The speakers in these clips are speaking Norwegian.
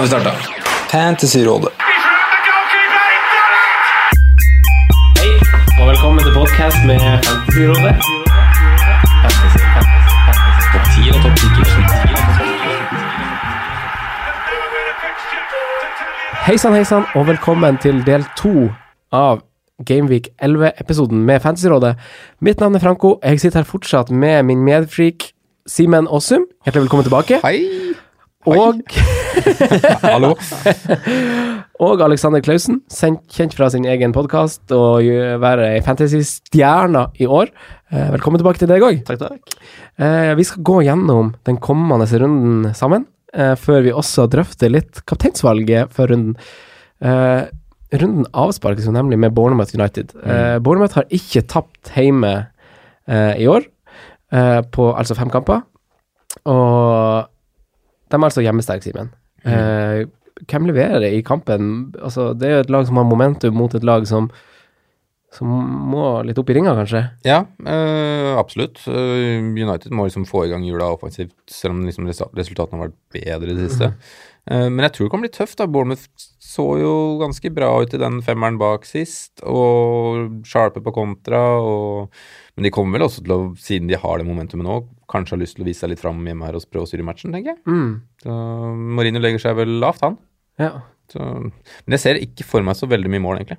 Har vi starte. Fantasyrådet. Hei, og velkommen til podcast med Fantasyrådet. Fantasy, fantasy, fantasy. Topp 10 og topp 10. Hei sann, hei sann, og velkommen til del to av Gameweek 11-episoden med Fantasyrådet. Mitt navn er Franco. Jeg sitter her fortsatt med min medfreak Simen Åsum. Hjertelig velkommen tilbake. Hei. Og Hallo. Og Alexander Klausen, kjent fra sin egen podkast og være ei fantasy-stjerne i år. Eh, Velkommen tilbake til deg òg. Takk, takk. Vi skal gå gjennom den kommende runden sammen, eh, før vi også drøfter litt kapteinsvalget for runden. Eh, Runden avsparkes jo nemlig med Bournemouth United. Mm. Bournemouth har ikke tapt hjemme eh, i år, eh, på altså fem kamper. Og de er altså hjemmesterke, Simen. Eh, hvem leverer i kampen? Altså, det er jo et lag som har momentum mot et lag som, som må litt opp i ringa, kanskje. Ja, eh, absolutt. Eh, United må liksom få i gang hjula offensivt, selv om liksom resultatene har vært bedre i det siste. Eh, men jeg tror det kan bli tøft. da. Bournemouth så jo ganske bra ut i den femmeren bak sist, og sharpe på kontra. Og, men de kommer vel også til å, siden de har det momentumet nå, kanskje har lyst til å vise seg litt fram hjemme her og prøve å styre matchen, tenker jeg. Mm. Så Marino legger seg vel lavt, han. Ja. Så, men jeg ser ikke for meg så veldig mye mål, egentlig.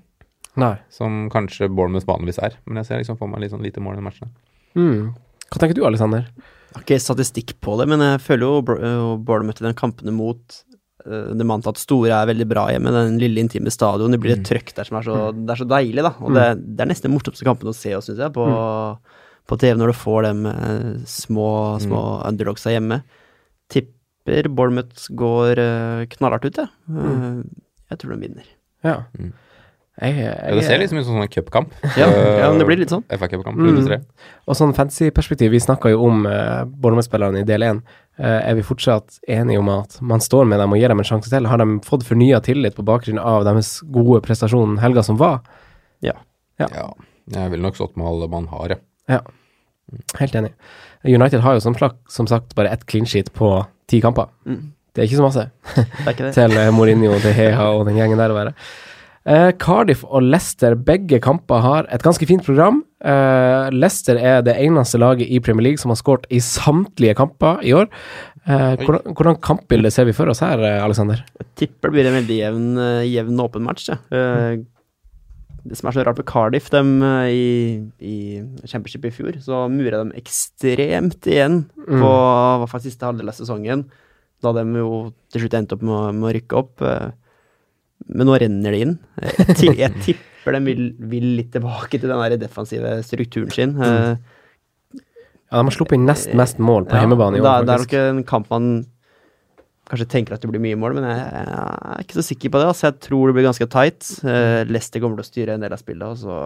Nei. Som kanskje Bournemouth vanligvis er. Men jeg ser liksom for meg litt sånn lite mål i den matchen. Mm. Hva tenker du, Alexander? Jeg har ikke statistikk på det, men jeg føler jo øh, Bournemouth i den kampene mot øh, det man tatt store er veldig bra hjemme. Den lille intime stadion. Det blir et trøkk der som er så, det er så deilig, da. Og det, det er nesten den morsomste kampen å se, syns jeg, på, på TV når du får dem eh, små, små underdogsa hjemme. Tipper Bournemouth går eh, knallhardt ut, jeg. Eh, jeg tror de vinner. Ja. Mm. Jeg, jeg, Ja, det ser liksom ut som en sånn cupkamp. Ja, ja, det blir litt sånn. FA-cupkamp. Mm. Og sånn fantasy-perspektiv, vi snakka jo om uh, Bournemouth-spillerne i del én. Eh, er vi fortsatt enige om at man står med dem og gir dem en sjanse til? Har de fått fornya tillit på bakgrunn av deres gode prestasjon helga som var? Ja. Ja. Jeg ville nok stått med alle man har, ja. Ja. Helt enig. United har jo som, slags, som sagt bare ett clean sheet på ti kamper. Mm. Det er ikke så masse Det er ikke det. til eh, Mourinho, De Hea og den gjengen der å være. Eh, Cardiff og Leicester, begge kamper har et ganske fint program. Eh, Leicester er det eneste laget i Premier League som har skåret i samtlige kamper i år. Eh, hvordan, hvordan kampbilde ser vi for oss her, Aleksander? Alexander? Jeg tipper det blir en veldig jevn, eh, jevn åpen match. Ja. Eh, Det som er så rart med Cardiff, dem eh, i, i Championship i fjor, så mura de ekstremt igjen på hva faktisk siste halvdel av sesongen, da de jo til slutt endte opp med, med å rykke opp. eh, Men nå renner det inn. Jeg, jeg tipper de vil, vil litt tilbake til den der defensive strukturen sin. Mm. Ja, de har sluppet inn nest mest mål på ja, hjemmebane i år, da, er- det er nok en kamp man kanskje tenker at det blir mye mål, men jeg, jeg er ikke så sikker på det. Altså, jeg tror det blir ganske tight. Uh, Leicester kommer til å styre en del av spillet, og så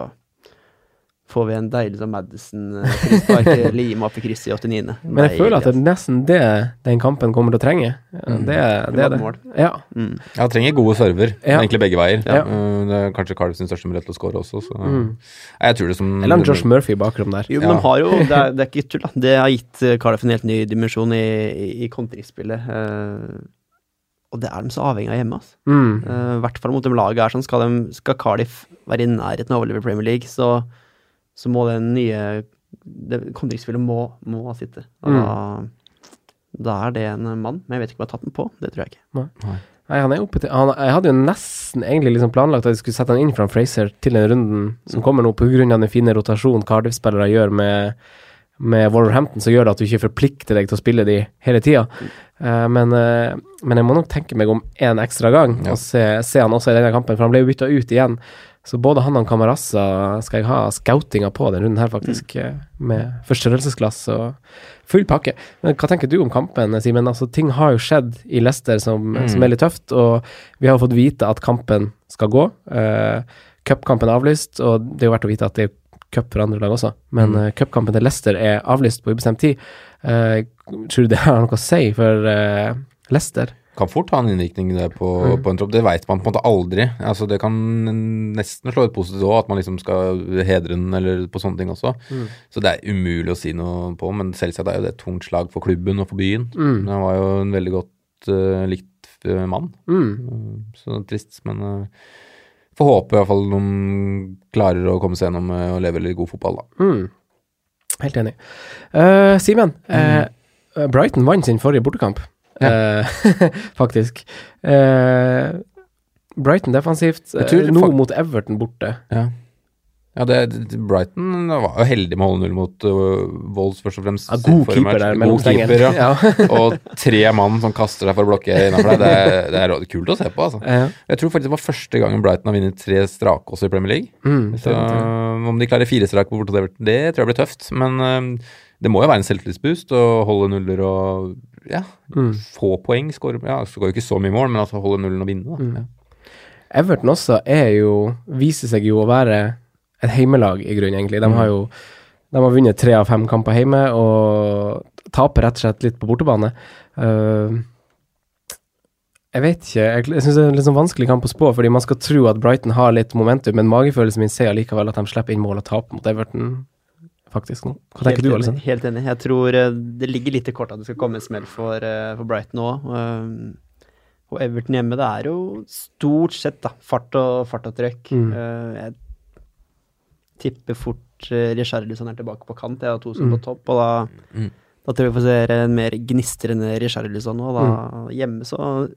får vi en deilig sånn Madison-frispark lima opp i krysset i 89. Men jeg føler at det er nesten det den kampen kommer til å trenge. Mm. Det, det er det. Ja. Mm. Ja, trenger gode server, Ja. egentlig begge veier. Ja. Uh, Det er kanskje Cardiff sin største mulighet til å score også, så Mm. jeg tror det som Eller en Josh Murphy i bakrom der. Jo, men Ja. de har jo Det er, det er ikke tull, da. Det har gitt eh, en helt ny dimensjon i, i, i kontringsspillet. Uh, og det er de så avhengig av hjemme, altså. Mm. Uh, I hvert fall mot de laget her. Sånn, skal, de, skal Cardiff være i nærheten av å overleve Premier League, så, så må den nye det, Kontringsspillet må, må sitte. Og Mm. da, da er det en mann. Men jeg vet ikke om jeg har tatt den på. Det tror jeg ikke. Nei, han er oppe til han, Jeg hadde jo nesten egentlig liksom planlagt at jeg skulle sette han inn fra Fraser til den runden som kommer nå, pga. den fine rotasjonen Cardiff-spillere gjør med, med Wolverhampton, som gjør det at du ikke forplikter deg til å spille de hele tida. Uh, men, uh, men jeg må nok tenke meg om én ekstra gang Ja. og se, se han også i denne kampen, for han ble jo bytta ut igjen. Så både han og Camarasa skal jeg ha scoutinga på den runden her, faktisk. Mm. Med forstørrelsesglass og full pakke. Men hva tenker du om kampen, Simen? Altså, ting har jo skjedd i Leicester som, Mm. som er litt tøft, og vi har fått vite at kampen skal gå. Uh, Cupkampen er avlyst, og det er jo verdt å vite at det er cup for andre lag også, men Mm. uh, cupkampen til Leicester er avlyst på ubestemt tid. Uh, tror du det har noe å si for uh, Leicester? Kan fort ha en innvirkning på, Mm. på en tropp. Det veit man på en måte aldri. Altså Det kan nesten slå ut positivt òg, at man liksom skal hedre den eller på sånne ting også. Mm. Så det er umulig å si noe på. Men selvsagt er jo det et tungt slag for klubben og for byen. Mm. Han var jo en veldig godt uh, likt eh, mann. Mm. det Så trist, men uh, får håpe i hvert fall de klarer å komme seg gjennom og leve litt god fotball, da. Mm. Helt enig. Eh, Simen, eh, Brighton vant sin forrige bortekamp, eh, faktisk. Eh, Brighton defensivt, eh, nå mot Everton borte. Ja. Ja, det, det- Brighton var jo heldig med å holde null mot uh, Wolves, først og fremst. Ja, god keeper der mellom keeper, ja. Ja. og tre mann som kaster deg for å blokke innafor deg. Det, det er kult å se på, altså. Ja. Jeg tror faktisk det var første gangen Brighton har vunnet tre strake også i Premier League. Mm, Så om de klarer fire strake på borte, det, det tror jeg blir tøft. Men uh, det må jo være en selvtillitsboost å holde nuller og ja, Mm. få poeng. Skåre Ja, skårer jo ikke så mye mål, men altså holde nullen og vinne. Mm. Ja. Everton også er jo Viser seg jo å være et heimelag, i grunnen, egentlig. De har jo de har vunnet tre av fem kamper hjemme og taper rett og slett litt på bortebane. Uh, jeg vet ikke. Jeg, jeg syns det er en litt sånn vanskelig kamp å spå, fordi man skal tro at Brighton har litt momentum, men magefølelsen min sier allikevel at de slipper inn mål og taper mot Everton, faktisk nå. Hva tenker Helt du, enig, Alison? Helt enig. Jeg tror eh, det ligger litt i kortet at det skal komme en smell for, eh, for Brighton òg. og Everton hjemme, det er jo stort sett da, fart og, fart og trøkk. Mm. Eh, jeg tipper fort Richarlison er tilbake på kant. Jeg har to som Mm. på topp, og da, Mm. da tror jeg vi får se en mer gnistrende Richarlison nå. Da, Mm. Hjemme så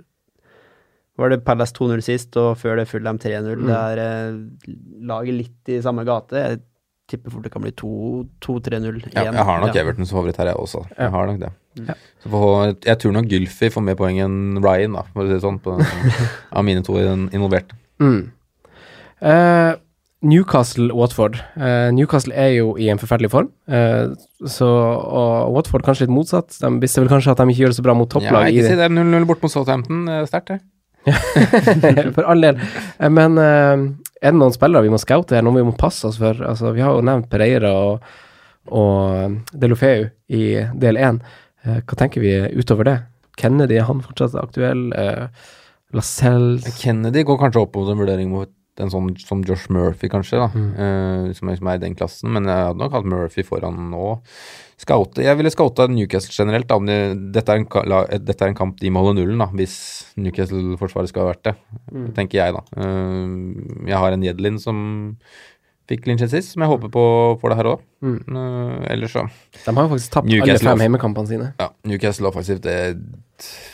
var det Palace 2-0 sist, og før det Fulham 3-0. Mm. Det er eh, laget litt i samme gate. Jeg tipper fort det kan bli 2-3-0 igjen. Ja, jeg har nok Ja. Everton som favoritt her, jeg også. Jeg har nok det. Ja. Så for, jeg tror nok Gylfi får mer poeng enn Ryan, da, for å si det sånn, på av mine to in- involverte. Mm. Uh, Newcastle-Watford. Uh, Newcastle er jo i en forferdelig form, uh, så, og Watford kanskje litt motsatt. De visste vel kanskje at de ikke gjør det så bra mot Ja, topplag. ikke si det. 0-0 bort mot Southampton. er Sterkt, det. For all del. Eh, Men eh, er det noen spillere vi må scoute her, noen vi må passe oss for? Altså, vi har jo nevnt Pereira og, og Delofeu i del én. Eh, hva tenker vi utover det? Kennedy, er han fortsatt aktuell? Uh, Lascelles Kennedy går kanskje opp mot en vurdering mot en sånn som Josh Murphy, kanskje, da. Mm. uh, som, som er i den klassen. Men jeg hadde nok hatt Murphy foran nå. Scoute. Jeg ville scouta Newcastle generelt. Da, om de, dette, er en, la- dette er en kamp de må holde nullen, da, hvis Newcastle-forsvaret skal ha vært det. Mm. Tenker jeg, da. Uh, jeg har en Jedlin som fikk clean sist, som jeg håper på får det her òg. Mm. ellers så De har jo faktisk tapt alle Newcastle fem hjemmekampene sine. Ja, Newcastle offensivt, det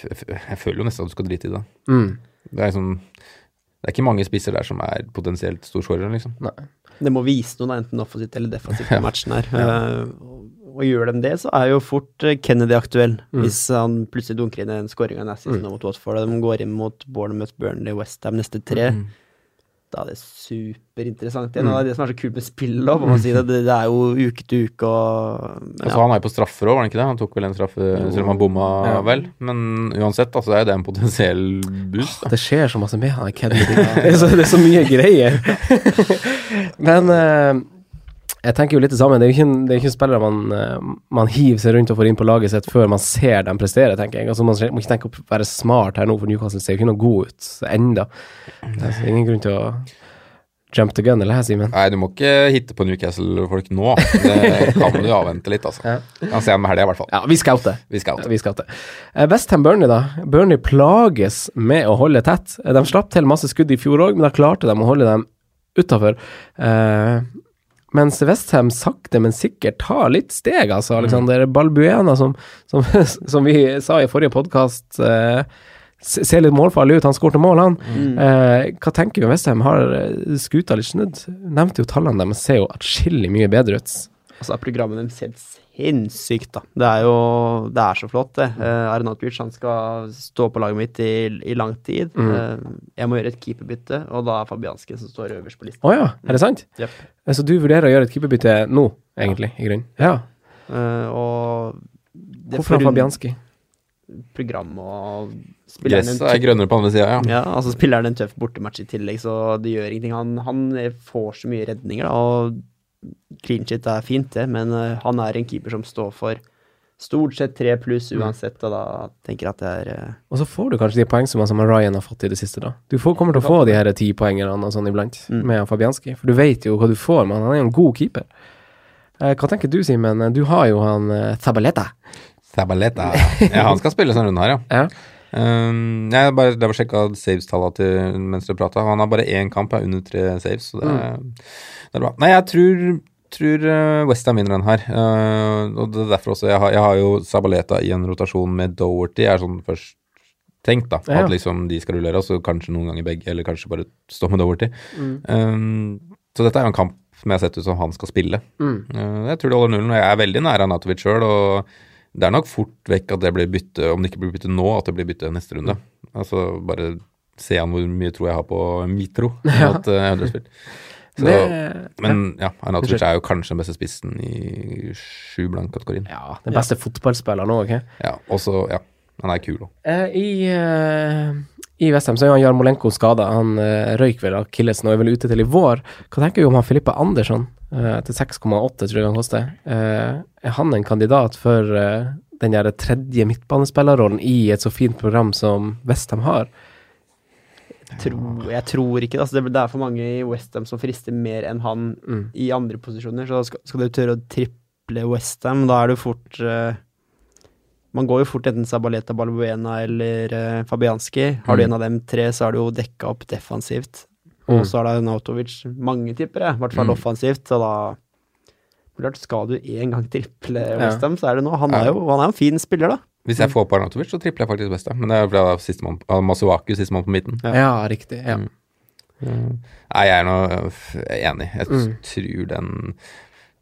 Jeg føler jo nesten at du skal drite i det. Mm. Det er liksom Det er ikke mange spisser der som er potensielt storskårere, liksom. Det må vise noe, da, enten offensivt eller defensivt, i matchen her. ja. og, og gjør de det, så er jo fort eh, Kennedy aktuell, Mm. hvis han plutselig dunker inn en skåring av Nassis Mm. mot Watford. og De går inn mot Bournemouth, Burnley, Westham neste tre. Mm. Da er det superinteressant igjen. Mm. Og det er det som er så kult med spill òg, må man si det. det. Er jo uke til uke og ja. Altså, han er jo på straffer òg, var han ikke det? Han tok vel en straffe, selv om han bomma Ja. vel. Men uansett, altså, det er jo det en potensiell boost. Da. Det skjer så masse med han det, er så, det er så mye greier. Men eh, jeg tenker jo litt det samme. Det er jo ikke, det er ikke spillere man, eh, man hiver seg rundt og får inn på laget sitt før man ser dem prestere, tenker jeg. Altså, man må ikke tenke å være smart her nå, for Newcastle ser jo ikke noe god ut enda. Det er ingen grunn til å jump the gun, eller hva, Simen? Nei, du må ikke hitte på Newcastle-folk nå. Det kan du avvente litt, altså. Ja. Kan se i helga, i hvert fall. Ja, vi scouter. Vi skal Vi scouter. Eh, Westham Burnley, da. Burnley plages med å holde tett. De slapp til masse skudd i fjor òg, men da klarte de å holde dem utafor. Eh, mens Westham sakte, men sikkert tar litt steg, altså. Alexander Balbuena, som, som, som vi sa i forrige podkast, eh, ser litt målfarlig ut. Han skårte mål, han. Mm. Eh, hva tenker vi om Westham? Har eh, skuta litt snudd? Nevnte jo tallene deres, ser jo atskillig mye bedre ut. Altså, programmet deres helt sinnssykt, da. Det er jo Det er så flott, det. Uh, Arnautovic han skal stå på laget mitt i, i lang tid. Mm. Uh, jeg må gjøre et keeperbytte, og da er Fabianski som står øverst på listen. Å ja, er det sant? Jepp. Eh, Så du vurderer å gjøre et keeperbytte nå, egentlig, i grunnen? Ja. Uh, og det Hvorfor forund- Fabianski? Program og spiller han Gresset er grønnere på andre sida, ja. Ja, altså spiller han en tøff bortematch i tillegg, så det gjør ingenting. Han, han får så mye redninger, da, og clean shit er fint, det, men eh, han er en keeper som står for stort sett tre pluss Mm. uansett, og da tenker jeg at det er eh, Og så får du kanskje de poengsummene som Ryan har fått i det siste, da. Du får, kommer til å få de her tipoengerne og sånn iblant Mm. med Fabianski, for du vet jo hva du får, men han er jo en god keeper. Eh, hva tenker du, Simen? Du har jo han Zabaleta. Zabaleta. Ja, han skal spille sånn runde her, ja. Ja. Um, jeg bare drev og sjekka saves-tallene mens dere prata. Han har bare én kamp, er under tre saves, så det, mm. det er bra. Nei, jeg tror, tror uh, Westham vinner den her. Uh, og det er derfor også jeg har, jeg har jo Sabaleta i en rotasjon med Doherty. Jeg er sånn først tenkt, da. Ja. At liksom de skal rullere, og så kanskje noen ganger begge, eller kanskje bare stå med Doherty. Mm. Um, så dette er jo en kamp som jeg har sett ut som han skal spille. Mm. Uh, jeg tror det holder nullen, og jeg er veldig nær Anatovic sjøl. Og det er nok fort vekk at det blir bytte, om det ikke blir bytte nå, at det blir bytte neste runde. Altså bare se an hvor mye tro jeg har på Mitro. Ja. At, uh, Huddersfield. så, Det- men ja, Anatovic er jo kanskje den beste spissen i sju blank-kategorien. Ja, den beste fotballspilleren òg, ok? Ja, også, ja, han er kul òg. Eh, I, uh, i Vestheim så er jo han Jarmolenko skada. Han uh, røyk vel akillesen og er vel ute til i vår. Hva tenker du om han Filippa Andersson eh, til 6,8, tror jeg han koster? Eh, er han en kandidat for eh, den der tredje midtbanespillerrollen i et så fint program som Westham har? Tror, jeg tror ikke. Altså, det, det er for mange i Westham som frister mer enn han Mm. i andre posisjoner. Så skal, skal du tørre å triple Westham, da er du fort uh, Man går jo fort enten Sabaleta, Balbuena eller uh, Fabianski. Har du Mm. en av dem tre, så er du jo dekka opp defensivt. Og Mm. så er det Nautovic. Mange tippere, i hvert fall Mm. offensivt. Så da Klart, skal du en gang triple Ja. Så er det nå. Han er jo han er en fin spiller, da. Hvis jeg får på Arnatovic, så tripler jeg faktisk best, men det er fordi siste mann sistemann Masuaku, sistemann på midten. Ja, riktig. Ja. Mm. Nei, jeg er nå øh, enig. Jeg Mm. tror den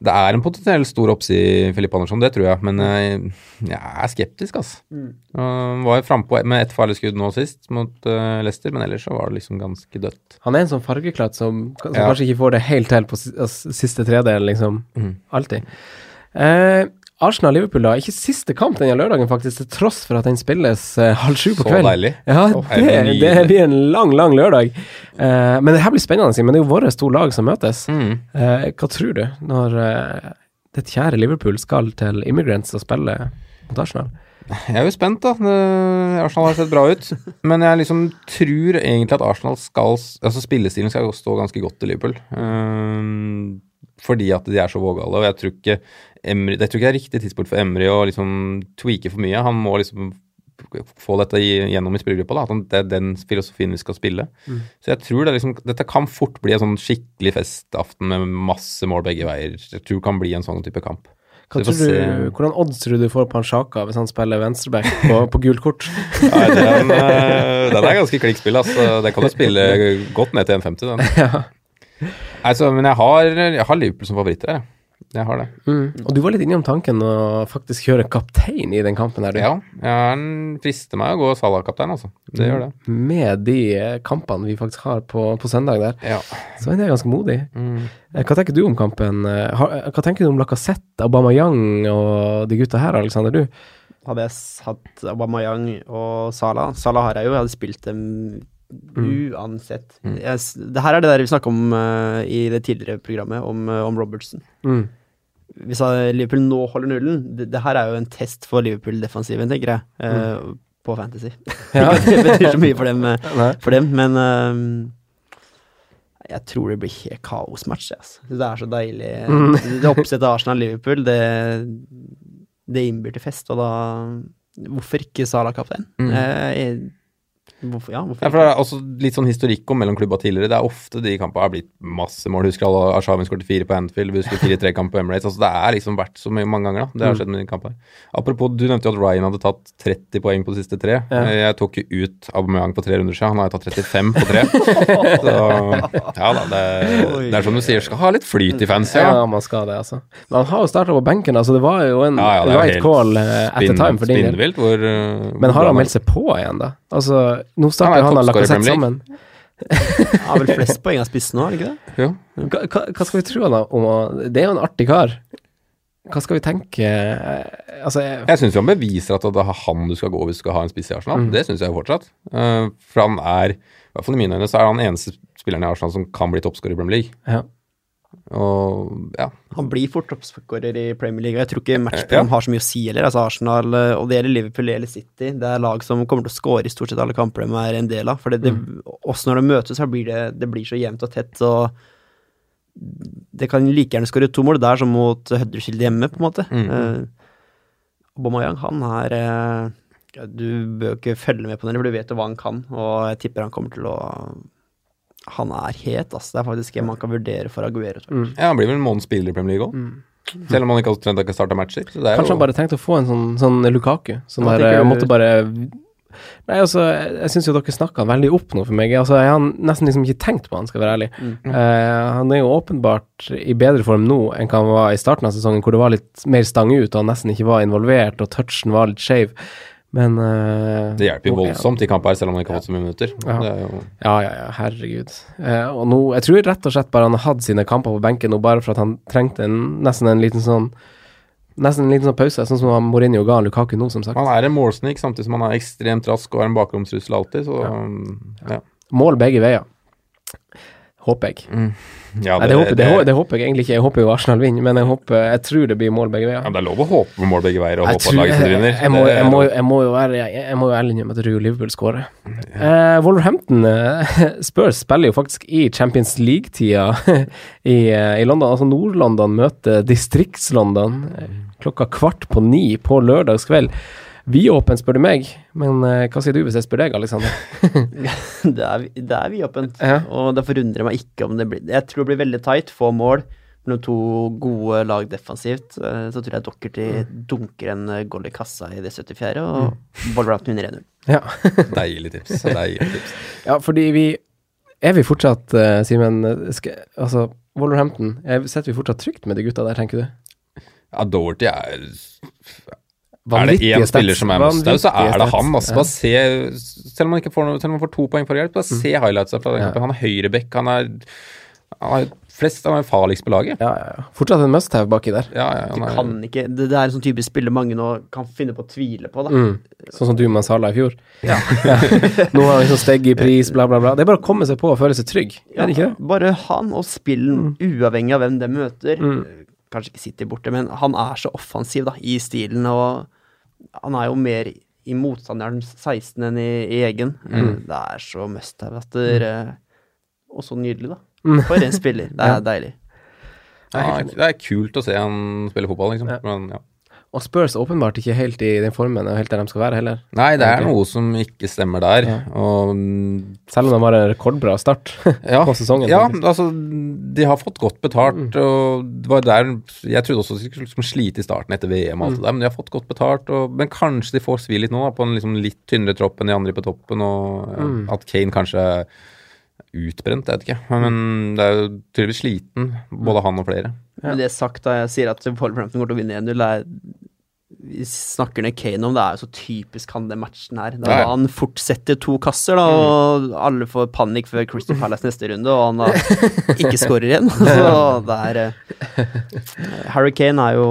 Det er en potensielt stor oppside Filip Andersson, det tror jeg, men jeg, jeg er skeptisk, altså. Mm. Uh, var frampå med ett farlig skudd nå sist mot uh, Leicester, men ellers så var det liksom ganske dødt. Han er en sånn fargeklatt som, som Ja. kanskje ikke får det helt til på altså, siste tredel, liksom. Mm. Alltid. Eh, Arsenal-Liverpool, da. Ikke siste kamp denne lørdagen, faktisk, til tross for at den spilles uh, halv sju på Så deilig. Ja, det, det blir en lang, lang lørdag. Uh, men det her blir spennende, Simen. Det er jo våre to lag som møtes. Mm. Eh, hva tror du når det kjære Liverpool skal til Immigrants og spille mot Arsenal? Jeg er jo spent, da. Arsenal har sett bra ut. Men jeg liksom tror egentlig at Arsenal skal Altså spillestilen skal stå ganske godt til Liverpool. Um, fordi at de er så vågale. Og jeg tror ikke Emry, jeg tror ikke det er riktig tidspunkt for Emry å liksom tweake for mye. Han må liksom få dette gjennom i spillergruppa. At det er den filosofien vi skal spille. Så jeg tror det liksom Dette kan fort bli en sånn skikkelig festaften med masse mål begge veier. Jeg tror det kan bli en sånn type kamp. Hva tror du, hvordan odds tror du du får på han Sjaka hvis han spiller venstreback på, på gult kort? Nei, den, den er ganske klikkspill, altså. Det kan du spille godt ned til 1,50, den. ja. Altså, men jeg har, jeg har Liverpool som favoritter, jeg. Jeg har det. mm. Og du var litt innom tanken å faktisk kjøre kaptein i den kampen her, du. Ja, jeg frister meg å gå Salah-kaptein, altså. Det gjør det. Med de eh, kampene vi faktisk har på, på søndag der. Ja. Så er det ganske modig. Mm. Eh, Hva tenker du om kampen? Eh, Hva tenker du om Lacassette, Aubameyang og de gutta her, Alexander? Du? Hadde jeg hatt Aubameyang og Salah Salah har jeg jo, jeg hadde spilt dem uansett. Mm. Jeg, det her er det der vi snakka om uh, i det tidligere programmet, om, uh, om Robertson. Mm. Hvis Liverpool nå holder nullen det, det her er jo en test for Liverpool-defensiven, tenker jeg, eh, på Fantasy. Ja. det betyr så mye for dem, for dem men jeg tror det blir helt kaosmatch. Altså. Det er så deilig. Mm. Det oppsettet Arsenal-Liverpool, det, det innbyr til fest, og da Hvorfor ikke Salah kaptein? Mm. Eh, Hvorfor, ja, hvorfor Ja, for det er også litt sånn historikk om mellom klubba tidligere. Det er ofte de kampene har blitt masse mål. Husker alle Arshavin skåret fire på Anfield, vi husker fire tre kamp på Emirates. Altså, det er liksom vært så mye, mange ganger, da. Det har skjedd med de kampene. Apropos, du nevnte jo at Ryan hadde tatt 30 poeng på de siste tre. Ja. Jeg tok jo ut Aubameyang på tre runder siden. Han har jo tatt 35 på tre. så ja da, det, det er som du sier, skal ha litt flyt i fans, Ja, ja. man skal det, altså. Men han har jo starta på benken, altså. Det var jo en Ja, ja, right call etter the time for din del. Hvor uh, Men har han meldt seg på igjen, da? Altså, nå Han starter er han toppscorer i Lacassette Premier sammen. Han har vel flest poeng av spissen nå, er det ikke det? Jo. Hva, hva, skal vi tro han om å Det er jo en artig kar. Hva skal vi tenke Altså, jeg, Jeg syns han beviser at det er han du skal gå hvis du skal ha en spiss i Arsenal. Mm. Det syns jeg jo fortsatt. Eh, for han er, i hvert fall i mine øyne, så er han eneste spilleren i Arsenal som kan bli toppskårer i Premier League. ja. Og ja. Han blir fort toppskårer i Premier League. og Jeg tror ikke matchprogram har så mye å si heller. Altså Arsenal, eh, og det gjelder Liverpool eller City. Det er lag som kommer til å score i stort sett alle kamper de er en del av. For det, det, også når de møtes, så blir det, det blir så jevnt og tett. og det kan like gjerne skåre to mål der som mot Huddersfield hjemme, på en måte. Mm. Uh, Bomayang, han er uh, Du bør ikke følge med på den, for du vet jo hva han kan, og jeg tipper han kommer til å Han er het, ass. Det er faktisk en man kan vurdere for Aguero. Mm. jeg. ja, han blir vel en måneds spiller i Premier League òg. Selv om han ikke har ikke starta matcher. Så det er Mm. Kanskje jo, han bare tenkte å få en sånn, sånn Lukaku. Sånn der, jeg du? måtte bare Nei, altså, jeg, syns jo dere snakka veldig opp nå for meg. Altså, jeg har nesten liksom ikke tenkt på han, skal være ærlig. Eh, han er jo åpenbart i bedre form nå enn hva han var i starten av sesongen, hvor det var litt mer stang ut, og han nesten ikke var involvert, og touchen var litt skeiv. Men uh, det hjelper jo voldsomt i kamp her, selv om han ikke har fått så mye minutter. Ja. Det jo, Ja, ja, ja, herregud. Uh, og nå, jeg tror rett og slett bare han har hatt sine kamper på benken nå, bare for at han trengte en, nesten en liten sånn Nesten en liten sånn pause, sånn som Mourinho ga Lukaku nå, som sagt. han er en målsnik, samtidig som han er ekstremt rask og har en bakromstrussel alltid, så ja. Mål begge veier. Håper jeg. ja Nei, det, håper, det, det håper jeg egentlig ikke. Jeg håper jo Arsenal vinner, men jeg, håper, jeg tror det blir mål begge veier. ja, det er lov å håpe mål begge veier og Jeg, håpe at tror, laget sitt vinner. jeg, må, jeg, må, jeg må jo ærlig innrømme at jeg tror Liverpool skårer. Eh, Wolverhampton eh, Spurs spiller jo faktisk i Champions League-tida i, eh, i London. Altså Nord-London møter Distrikts-London eh, klokka kvart på ni på lørdagskveld. Vidåpent, spør du meg, men eh, hva sier du hvis jeg spør deg, Alexander? det er, det er vidåpent, Ja. og det forundrer meg ikke om det blir Jeg tror det blir veldig tight, få mål mellom to gode lag defensivt. eh, Så tror jeg Dockerty dunker en eh, goal i kassa i det 74., og Wolverhampton vinner 1-0. Ja. Deilig tips. Deilig tips. ja, fordi vi Er vi fortsatt, uh, Simen Altså, Wolverhampton, er- sitter vi fortsatt trygt med de gutta der, tenker du? Ja, Doherty er Er det Vanvittige én spiller som er must out, så er det han. Altså. Bare se, selv om han ikke får noe, selv om han får to poeng for hjelp, bare se highlightsa fra den Ja. kampen. Han er høyreback, han er han er flest, av de farligste på laget. Ja, ja, ja. Fortsatt en must-have baki der. Ja, ja, han er, kan ikke, det, det er en sånn type spiller mange nå kan finne på å tvile på. Da. Mm. Sånn som du med Salah i fjor. Ja. Nå har han liksom steg i pris, bla, bla, bla. Det er bare å komme seg på og føle seg trygg, er det ikke det? Bare han og spillen, uavhengig av hvem de møter. Mm. Kanskje ikke City borte, men han er så offensiv da, i stilen, og han er jo mer i motstanderens 16 enn i, i egen. Mm. Det er så must have at det mm. Og så nydelig, da. Mm. For en spiller. Det er deilig. ja, det er kult å se han spille fotball, liksom. Ja. Men, ja. Og Spurs åpenbart ikke helt i den formen og helt der de skal være heller. Nei, det er noe som ikke stemmer der. Ja. Og Selv om de har en rekordbra start ja, på sesongen. ja, faktisk. altså De har fått godt betalt, og det var der Jeg trodde også de skulle liksom slite i starten etter VM, og alt det der, men de har fått godt betalt. Og, men kanskje de får svi litt nå, da, på en liksom litt tynnere tropp enn de andre på toppen, og ja, Mm. at Kane kanskje er utbrent, jeg vet ikke. Men det er jo tydeligvis sliten, både han og flere. Men det sagt da jeg sier at Wolverhampton går til å vinne 1-0, er vi snakker ned Kane om, det er jo så typisk han den matchen her. Da Ja, ja. han fortsetter to kasser, da, og alle får panikk før Crystal Palace neste runde, og han da ikke skårer igjen. Så det er eh, Harry Kane er jo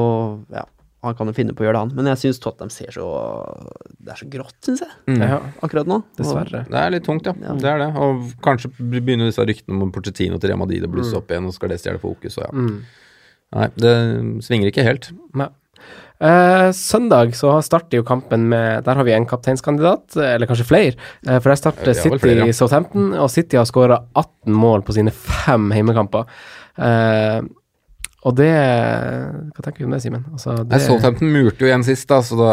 Ja, han kan jo finne på å gjøre det, han. Men jeg syns Tottenham ser så Det er så grått, syns jeg, mm. akkurat nå. dessverre. Det er litt tungt, ja. Ja. Det er det. Og kanskje begynner disse ryktene om Porcetino til Real Madrid å blusse opp igjen, og skal det stjele fokus, og ja. Mm. Nei, det svinger ikke helt. Nei. Eh, søndag så starter jo kampen med Der har vi en kapteinskandidat, eller kanskje flere. Eh, for der starter City flere, ja. Southampton, og City har skåra 18 mål på sine fem heimekamper. Eh, Og det Hva tenker vi om det, Simen? Altså, det- Southampton murte jo igjen sist, da, så da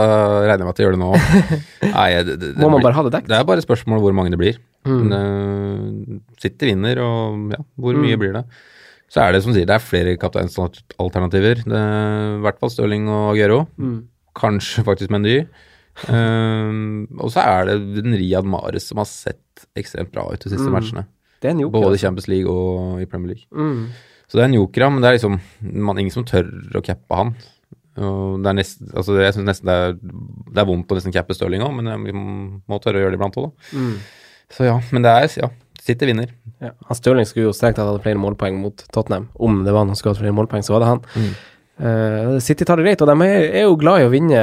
regner jeg med at de gjør det nå. Nei, det, det, det Må man blir- bare ha det dekt? Det er bare spørsmål hvor mange det blir. Mm. Men, uh, City vinner, og ja, hvor mye Mm. blir det? Så er det som sier, det er flere kapteinsalternativer. Er I hvert fall Stirling og Aguero. Mm. Kanskje faktisk Mendy. Um, og så er det den Riyad Mahrez som har sett ekstremt bra ut de siste Mm. matchene. Det er en joker, Både i altså. Champions League og i Premier League. Mm. Så det er en joker, ja, men det er liksom man, ingen som tør å cappe han. Og det er nest, altså jeg synes nesten det er, det er vondt å nesten cappe Stirling òg, men jeg, vi må tørre å gjøre det iblant òg, da. Mm. Så ja, men det er ja, City vinner. Ja. Stirling skulle jo strengt tatt hatt flere målpoeng mot Tottenham. Om det var noen som skulle hatt flere målpoeng, så var det han. Mm. Uh, City tar det greit, og de er, er jo glad i å vinne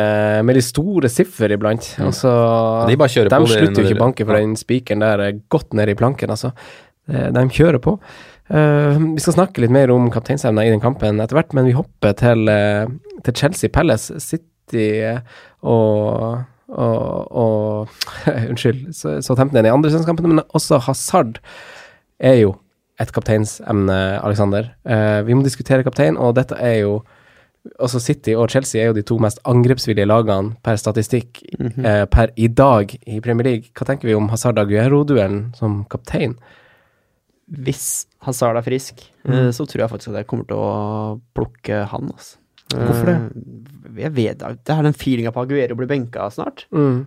med de store siffer iblant. Mm. Altså, Ja, de bare kjører de på De slutter jo ikke banke for ja. den spikeren der er godt nede i planken, altså. Eh, De kjører på. Uh, vi skal snakke litt mer om kapteinsevna i den kampen etter hvert, men vi hopper til, til Chelsea Palace. City og og, og Unnskyld, så- Southampton i andre sesongkampen, men også Hazard er jo et kapteinsemne, Alexander. Eh, vi må diskutere kaptein, og dette er jo også City og Chelsea er jo de to mest angrepsvillige lagene per statistikk Mhm. eh, per i dag i Premier League. Hva tenker vi om Hazard Aguero-duellen som kaptein? Hvis Hazard er frisk, Mm. eh, så tror jeg faktisk at jeg kommer til å plukke han, altså. Hvorfor det? Eh, Jeg vet Det er den feelinga på Aguero blir benka snart. Mm.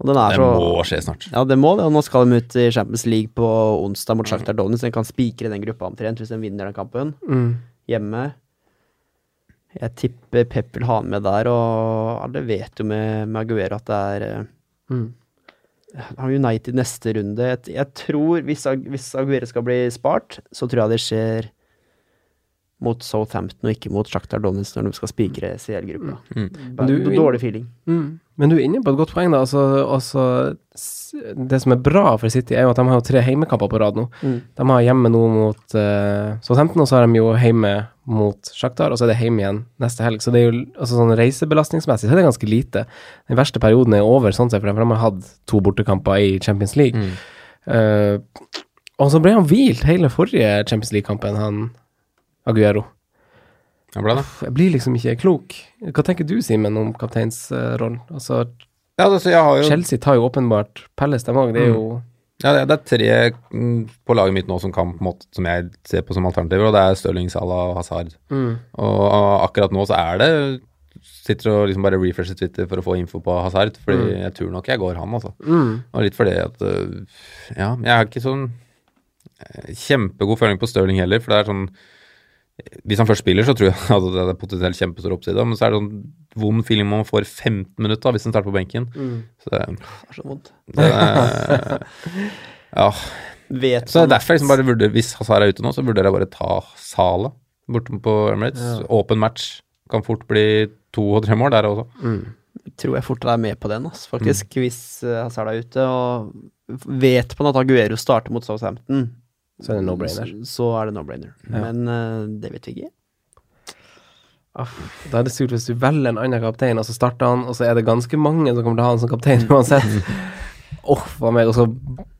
Og den er Det så må skje snart. Ja, det må det. Og nå skal de ut i Champions League på onsdag mot Shakhtar Donetsk, så de kan spikre den gruppa omtrent hvis de vinner den kampen. Mm. Hjemme. Jeg tipper Pep vil ha med der, og alle vet jo med, med Aguero at det er eh, Mm. har United neste runde. Jeg, jeg tror, hvis, hvis Aguero skal bli spart, så tror jeg det skjer mot Southampton og ikke mot Shakhtar Donetsk når de skal spikre CL-gruppa. Mm. Bare Du- Dårlig feeling. Mm. Men du er inne på et godt poeng, da. Altså, altså, det som er bra for City, er jo at de har jo tre heimekamper på rad nå. Mm. De har hjemme nå mot uh, Southampton, og så har de jo hjemme mot Shakhtar, og så er det hjemme igjen neste helg. Så det er jo altså sånn reisebelastningsmessig så er det ganske lite. Den verste perioden er over, sånn sett, for de har hatt to bortekamper i Champions League. Mm. Uh, og så ble han hvilt hele forrige Champions League-kampen, han Aguero. Jeg ble det. Jeg blir liksom ikke klok. Hva tenker du, Simen, om kapteinsrollen? Altså, Ja, altså, jo Chelsea tar jo åpenbart Pelles, dem òg. Det er jo Ja, det, er tre mm, på laget mitt nå som kan måte, som jeg ser på som alternativer, og det er Stirling, Salah og Hazard. Mm. Og og akkurat nå så er det Sitter og liksom bare refresher Twitter for å få info på Hazard, fordi Mm. jeg tror nok jeg går han, altså. Mm. Og litt fordi at uh, Ja, jeg har ikke sånn eh, kjempegod føling på Stirling heller, for det er sånn Hvis han først spiller, så tror jeg at det er potensielt kjempestor oppside, men så er det sånn vond feeling man får 15 minutter hvis han starter på benken. Mm. Så det, Det er så vondt. det er, Ja. Vet Så det er derfor jeg liksom bare vurderer Hvis Hazard er ute nå, så vurderer jeg bare ta Sala borte på Emirates. Ja. Åpen match. Kan fort bli to og tre mål der også. Mm. tror jeg fort er med på den, altså, faktisk. Hvis uh, Hazard er ute, og vet man at Aguero starter mot Southampton, Så er det no-brainer. Så, så er det no-brainer. Ja. Men uh, det vet vi ikke. Aff, Da er det surt hvis du velger en annen kaptein, og så starter han, og så er det ganske mange som kommer til å ha han som kaptein uansett. Åh, hva meg, og så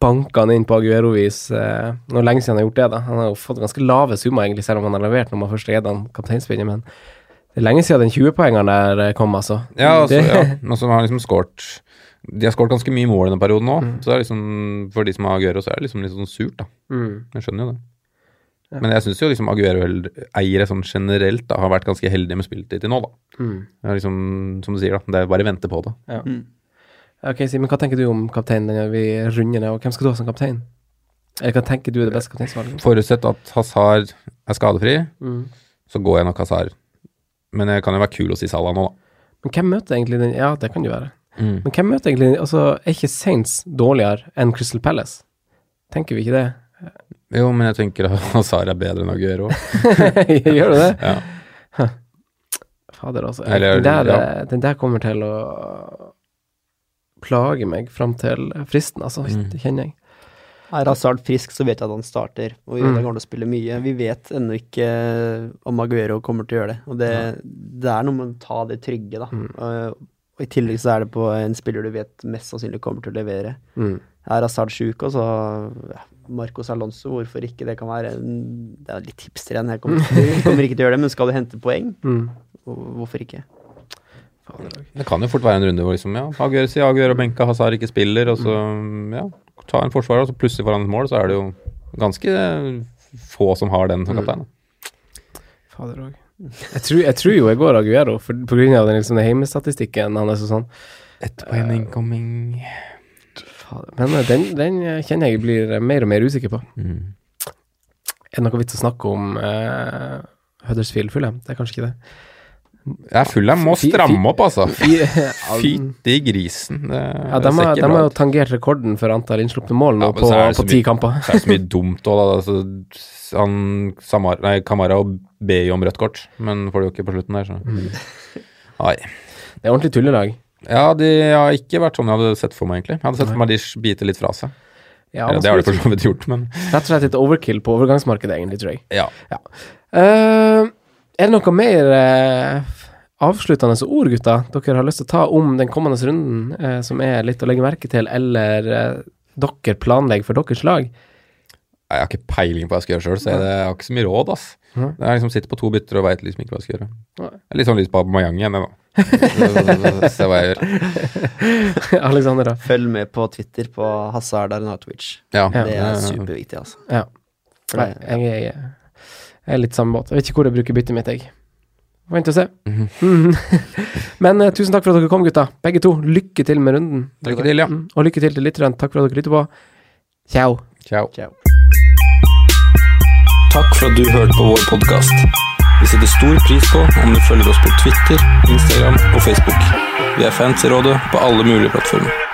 banker han inn på Aguero-vis. Eh, nå er lenge siden han har gjort det, da. Han har jo fått ganske lave summer, egentlig, selv om han har levert når man først er han kapteinspinnet, men det er lenge siden den 20-poengeren der eh, kom, altså. Ja, altså, det, ja. Men så har han liksom skåret De har skåret ganske mye mål i denne perioden nå. Mm. Så det er liksom for de som har Aguero, så er det liksom litt sånn surt, da. Mm. Jeg skjønner jo det. Ja. Men jeg syns jo liksom Aguero-eiere sånn generelt da, har vært ganske heldige med spilletid til nå, da. Mm. Det er liksom, som du sier, da. Det er bare å vente på det. Ja. Mm. Ok, Simen, hva tenker du om kapteinen? Vi runder ned, og hvem skal du ha som kaptein? Eller hva tenker du er det beste kapteinsvalget? Forutsett at Hazard er skadefri, Mm. så går jeg nok Hazard. Men det kan jo være kul å si Salah nå, da. Men hvem møter egentlig den Ja, det kan det jo være. Mm. Men hvem møter egentlig Altså, er ikke Saints dårligere enn Crystal Palace? Tenker vi ikke det? Jo, men jeg tenker at Hazard er bedre enn Aguero. Gjør du det? Ja. Fader, altså. Eller, den, der, ja. den der kommer til å plage meg fram til fristen, altså. Mm. Det kjenner jeg. Er Hazard frisk, så vet jeg at han starter, og vi vet Mm. kommer til å spille mye. Vi vet ennå ikke om Aguero kommer til å gjøre det, og det, det er noe med å ta det trygge, da. Mm. Og i tillegg så er det på en spiller du vet mest sannsynlig kommer til å levere. Mm. Er Hazard sjuk, og så ja, Marcos Alonso, hvorfor ikke? Det kan være en, Det er litt hipster igjen. Jeg kommer, ikke- kommer ikke til å gjøre det, men skal du hente poeng, Mm. hvorfor ikke? Det kan jo fort være en runde hvor liksom, ja, Aguero sier Aguero og benka, Hazard ikke spiller, og så ja, ta en forsvarer, og så plutselig får han et mål, så er det jo ganske få som har den som kaptein. Mm. Fader òg. Jeg, tror- jeg tror jo jeg går Aguero, for, på grunn av den, liksom, heimestatistikken hans og sånn. Ett poeng incoming. Men eh, den, den eh, kjenner jeg blir eh, mer og mer usikker på. Mm. Er det noe vits å snakke om uh, Huddersfield Fulham? Det er kanskje ikke det. Jeg er full, jeg må stramme opp, altså. Fytti grisen. Det, Ja, de har, de har jo tangert rekorden for antall innslupne mål nå Ja, på, det på ti kamper. Så er det så mye dumt òg, da. Altså, han, Samar, nei, Kamara ber jo om rødt kort, men får det jo ikke på slutten der, så Mm. Det er ordentlig tullelag. Ja, de har ikke vært sånn jeg hadde sett for meg, egentlig. Jeg hadde sett for meg de biter litt fra seg. Ja, det har de for så vidt gjort, men Rett og slett litt overkill på overgangsmarkedet, egentlig, tror jeg. ja. Eh, er det noe mer eh, avsluttende ord, gutta, dere har lyst til å ta om den kommende runden, eh, som er litt å legge merke til, eller eh, dere planlegger for deres lag? Jeg har ikke peiling på hva jeg skal gjøre sjøl, så jeg, jeg har ikke så mye råd, ass. Mm. Det er liksom Sitter på to bytter og veit liksom ikke hva jeg skal gjøre. Jeg er litt sånn lyst på Aubameyang igjen, jeg, da. Se hva jeg gjør. Alexander, da? Følg med på Twitter på Hazard Arnautovic. Ja, Ja. Det er eh, superviktig, altså. Ja. Nei, jeg, er- jeg er litt samme båt. Jeg vet ikke hvor jeg bruker byttet mitt, jeg. Vent og se. Mm -hmm. Men uh, tusen takk for at dere kom, gutta. Begge to. Lykke til med runden. Lykke til, ja. Mm, Og lykke til til lytterne. Takk for at dere lytter på. Ciao. Ciao. Takk for at du hørte på vår podkast. Vi setter stor pris på om du følger oss på Twitter, Instagram og Facebook. Vi er fans i rådet på alle mulige plattformer.